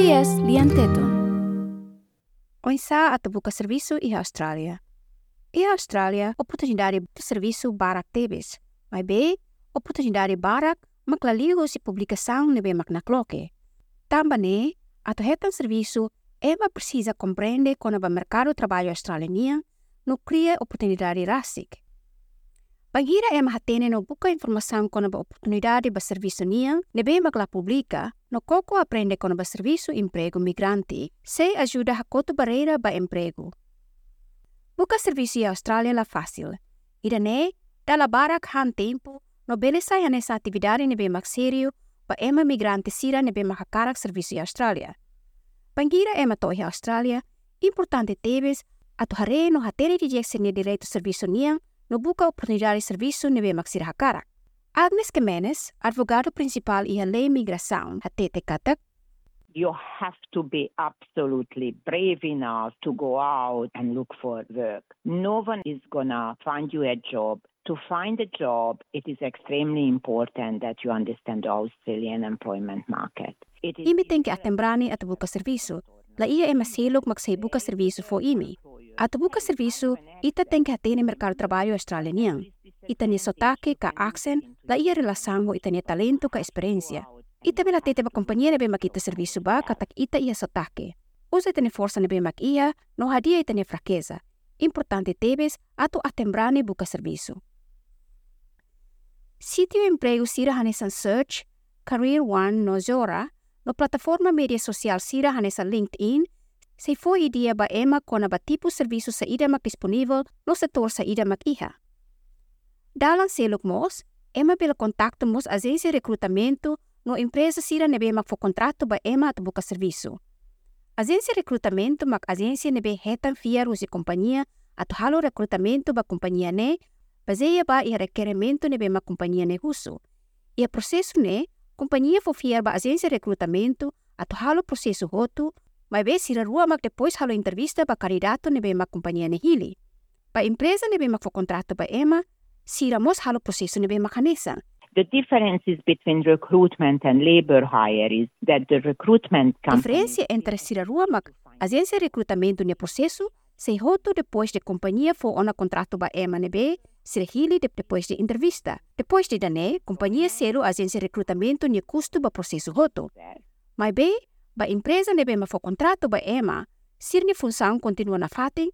SBS lianteton. Oinsa at buka serviço e Austrália. E Austrália, oportunidade de serviço barak tebes. Mas be, oportunidade barak maklaligo si publikação nebe maknakloke. Tambane, ato hetan serviço, ema precisa compreender quando o mercado de trabalho australiano no cria oportunidade rasik. Bangira ema hatene no buka informação quando a oportunidade de serviço niang nebe publica no coco aprende quando a serviço emprego migrante se ajuda a coto barreira ba emprego. Buka serviço em Austrália la fácil. Ida ne, dala barak han tempo, no beleza ya nessa atividade nebe mag sério ba ema migrante sira nebe makakarak serviço em Austrália. Bangira ema tohi Austrália, importante tebes, ato hare no hatere di jeksene direito serviço niang no buka oportunidade de serviço nebe maksirahakarak. Agnes Kemenes, advogado principal a lei migração, hatete katak, you have to be absolutely brave enough to go out and look for work. No one is gonna find you a job. To find a job, it is extremely important that you understand the Australian employment market. Imi que atembrani at buka serviço. La ia e masilog buka serviço fo imi. At buka serviço, ita tem que atene mercado trabalho australiano. Ita ni sotaque ka accent, la ia relação ho ita ni talento ka experiência. Ita bela tete ba companhia nebe makita serviço ba katak ita ia sotaque. Usa ita ni força nebe mak ia, no hadia ita ni fraqueza. Importante tebes ato atembrani buka serviço. Sitio emprego sira hanesan search, Career One no Zora, no plataforma media social sira hanesa LinkedIn, se foi idea ba ema kona ba tipo serviço sa ida mak disponível no setor sa ida mak iha. Dalang selok mos, ema pela contacto mos agência recrutamento no empresa sira nebe mak fo contrato ba ema at buka serviço. Agência recrutamento mak agência nebe hetan fiar usi companhia at halo recrutamento ba companhia ne, baseia ba i requerimento nebe mak companhia ne huso. Ia processo ne, companhia fo fiar ba agência recrutamento at halo processo hotu, mas be sira rua mak depois halo entrevista ba candidato nebe mak companhia ne hili. Ba empresa nebe mak fo contrato ba ema, sira mos halo processo nebe mak hanesa. The differences between recruitment and labor hire is that the recruitment company Diferença entre sira rua mak agência de recrutamento ne processo se hotu depois de companhia fo ona contrato ba nebe, sira hili de depois de entrevista. Depois de dane, companhia selo agência de recrutamento ne custo ba processo hotu. Mas be, ba empresa nebe ma fo contrato ba ema, sir ni função continua na fating,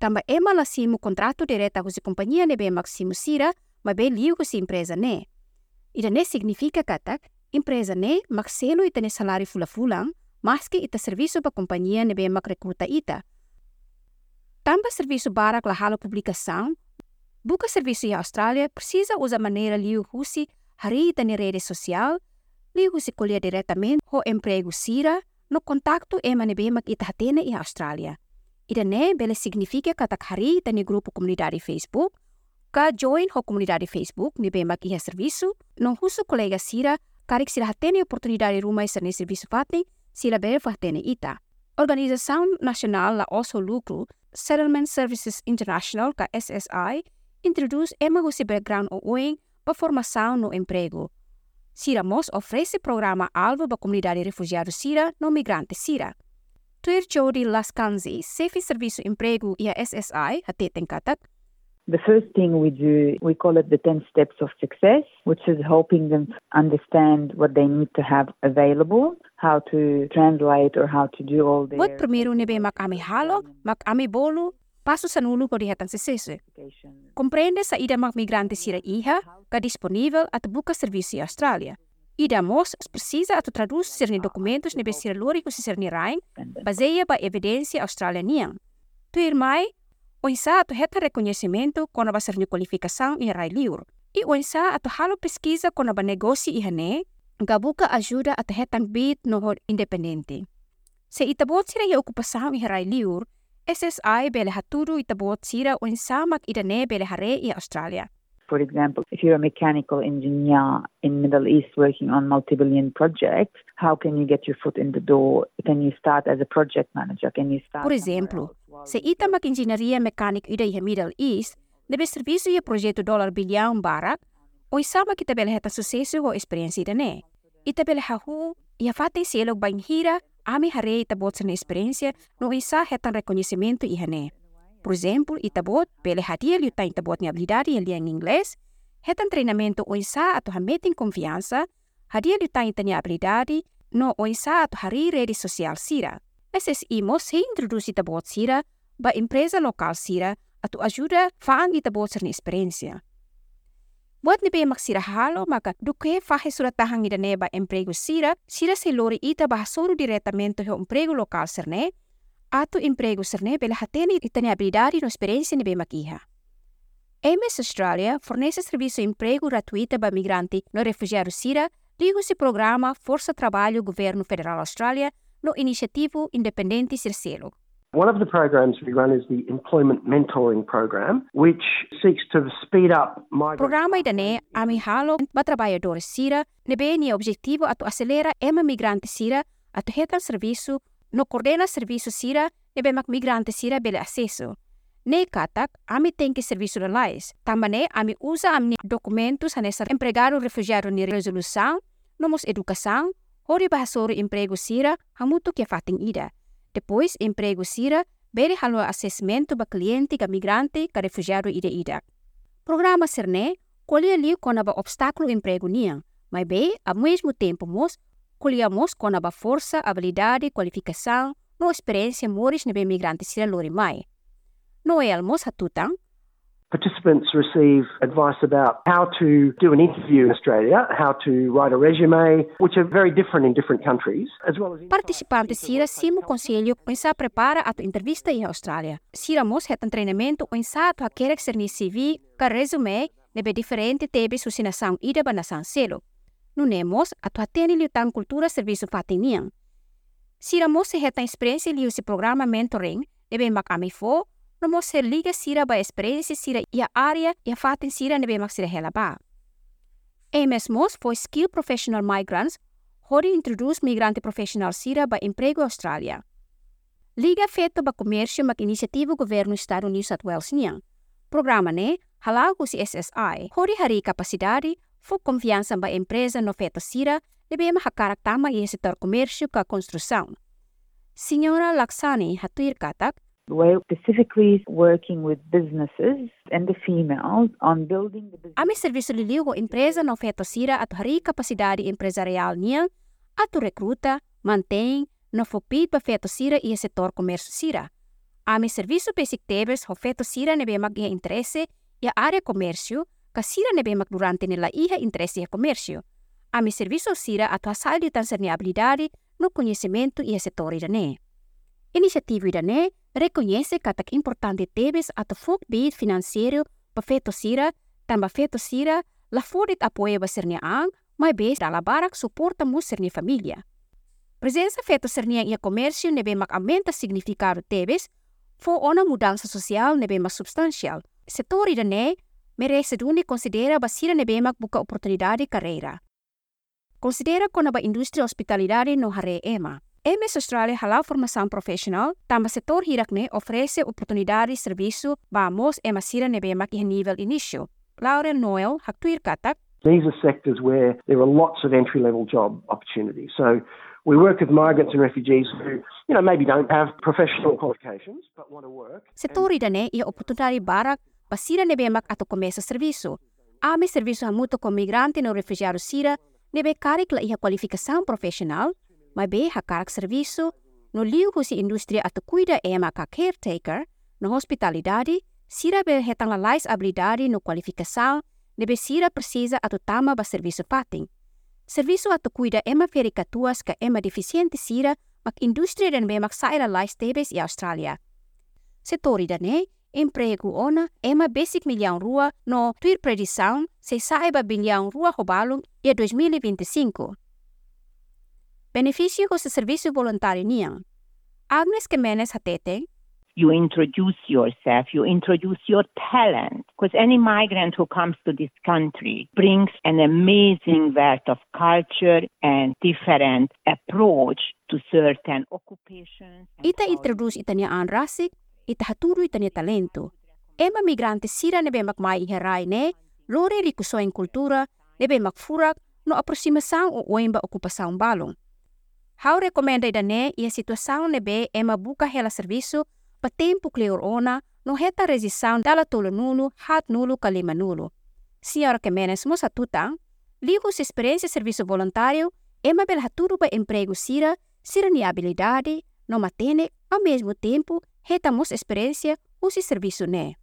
tamba ema la simu contrato direta com si companhia nebe mak simu sira, mas be liu com empresa ne. Ida ne significa katak, empresa ne mak selo ita ne salário fula-fulang, mas que ita serviço ba companhia nebe mak recruta ita. Tamba serviço barak la halo publicação, buka serviço em Austrália precisa usar maneira liu husi hari ita ne rede social, liu husi colher diretamente ho emprego sira, no contacto ema nebe mak ita hatene em Austrália. Ida ne bele significa katak hari ita ne grupo comunidade Facebook, ka join ho comunidade Facebook ni be mak iha serviço, non husu colega sira, karik sila hatene oportunidade rumai ser ne serviço fating, sila bele fatene ita. Organização Nacional la Oso Lucro, Settlement Services International, ka SSI, introduz ema husi background o ueng pa formação no emprego. Sira Mos oferece programa alvo ba comunidade refugiado Sira no migrante Sira. Tuir Jody Lascanzi, Sefi Serviço Emprego e a SSI, hateten katak, The first thing we do, we call it the 10 steps of success, which is helping them understand what they need to have available, how to translate or how to do all their Wat primeiro nebe mak ami halo, mak ami bolu, paso sa nulo ko dihatan sesese. Compreende sa ida mak migrante sira iha, ka disponível at buka serviço em Austrália. Ida mos precisa at traduz ser documentos nebe sira lori ko si ser ni baseia ba evidência australianian. Tu irmai, o isa ato heta reconhecimento quando ba ser ni qualificação e rai liur. E o isa ato halo pesquisa quando ba negoci ihane, gabuka ajuda at hetang bit no hod independente. Se itabot sira ya okupação e rai liur, SSI bele hatudu itabot sira o isa mak idane bele hare i Australia. For example, if you're a mechanical engineer in Middle East working on multi-billion projects, how can you get your foot in the door? Can you start as a project manager? Can you start Por exemplo, se ita mak engenharia mecânica ida i Middle East, nebe serviço ia projeto dólar bilhão barak, o isa mak ita bele heta sucesso o experiência ida ne. Ita bele hahu, ia fatay silog bang hira, ami hare itabot sa na experiência no isa hetan reconhecimento ihane. Por exemplo, itabot, pele hadia liu ta itabot ni habilidade em liang inglês, hetan treinamento o isa ato hameting confiança, hadia liu ta ni habilidade no o isa ato hari rede social sira. Esses imos se introduzi itabot sira ba empresa lokal sira ato ajuda faang itabot na experiência. Buat ni bemak sira halo maka duke fahe surat tahang ida neba emprego sira, sira se lori ita bahasoro diretamente ho emprego lokal serne, ato emprego serne bela hatene ita ni habilidade no experiência ni bemak iha. MS Australia fornece serviço emprego gratuito para migrante no refugiado sira, ligo se programa Força Trabalho Governo Federal Austrália no iniciativo independente Circelo. One of the programs we run is the Employment Mentoring Program, which seeks to speed up migrant... Programa idane ami halo ba trabalhadores sira nebe ni objetivo ato acelera ema migrante sira ato hetan serviço no coordena serviço sira nebe mak migrante sira bele acesso. Ne katak ami tem que serviço de lais. Também ami usa ami documentos anessa empregado refugiado ni resolução, nomos educação, hori bahasoro emprego sira hamuto que fating ida. Depois, emprego sira, bere halo assessmento ba cliente ka migrante ka refugiado ida ida. Programa serne, colhe ali kona ba obstáculo emprego niang, mas be, ao mesmo tempo mos, colhemos kona ba força, habilidade, qualificação, no experiência moris nebe migrante sira lori mai. No elmos hatutang, Participants receive advice about how to do an interview in Australia, how to write a resume, which are very different in different countries, as well as Participantes sira simo conselho kung sa prepara ato entrevista em Austrália. Sira mos het um treinamento kung sa ato hakerek ser ni CV ka resume nebe diferente tebe su sinasang ida ba nasang selo. Nunemos ato hateni liutang kultura serviço fatiniang. Sira mos se het experiência liu si programa mentoring nebe makami fo no mo ser liga sira ba experiência sira ia área ia fatin sira nebe mak sira hela ba. AMS mos for skill professional migrants hori introduce migrante profissional sira ba emprego Austrália. Liga feito ba comércio mak iniciativo governo estado New South Wales niang. Programa ne halago si SSI hori hari capacidade confiança ba empresa no feto sira nebe ma hakarak tama i setor comércio ka construção. Senhora Laksani hatuir katak We're specifically working with businesses and the females on building the business. Ami serviço liliu ko empresa no feto sira at hari kapasidade empresarial niya at rekruta, mantém, no fopid pa feto sira i setor comércio sira. Ami serviço basic tebes ho feto sira nebe mag interesse ia área comércio ka sira nebe mag durante nila iha interesse ia comércio. Ami serviço sira at hasal di tan ni habilidade no conhecimento ia setor idane. Inisiativo idane reconhece é importante ato fok bid financeiro pa feto sira, tamba feto sira, la fodit apoio ba sernia ang, mas bes dala barak suporta mu sernia família. Presença feto sernia ia comércio nebe mak aumenta significado tebes, fo ona mudança social nebe mak substancial. Setor ne, merece considera ba sira nebe buka oportunidade carreira. Considera kona ba industria hospitalidade no hare ema. MS Australia halal formação profissional, tamba setor hirakne oferece oportunidade de serviço vamos e masira nebe mak nível início. Lauren Noel haktuir katak. These are sectors where there are lots of entry-level job opportunities. So we work with migrants and refugees who, you know, maybe don't have professional qualifications but want to work. Setor idane ia oportunidade barak basira nebe mak ato começa serviço. Ame serviço hamuto com migrante no refugiado sira nebe karik la ia qualificação profissional mas be hakarak serviço no liu husi industria ato cuida ema ka caretaker no hospitalidade sira be hetang lalais habilidade no qualificação nebe sira precisa ato tama ba serviço pating. Serviço ato cuida ema fericatuas ka ema deficiente sira mak industria dan be mak saira lais tebes i Australia. Setori dane, emprego ona ema basic milhão rua no tuir predição se saiba bilhão rua robalung e 2025. Benefício sa serviço voluntário niang. Agnes Kemenes hatete, you introduce yourself, you introduce your talent. Because any migrant who comes to this country brings an amazing wealth of culture and different approach to certain occupations. ita introduce ita niya ang rasik, ita haturo ita niya talento. Ema migrante sira nebe makmai iharay ne, lore rikuso ang kultura, nebe makfurak, no aproximação o oimba okupação balong. How recomenda idane e a situação nebe uma buca hela serviço para tempo clear ona no reta resistão dala tolo nulo, hat nulo, kalima nulo. Senhora que menes moça tutang, ligo se experiência serviço voluntário, uma bela haturu para emprego sira, sira ni habilidade, no matene, ao mesmo tempo, reta mos experiência, usi serviço né.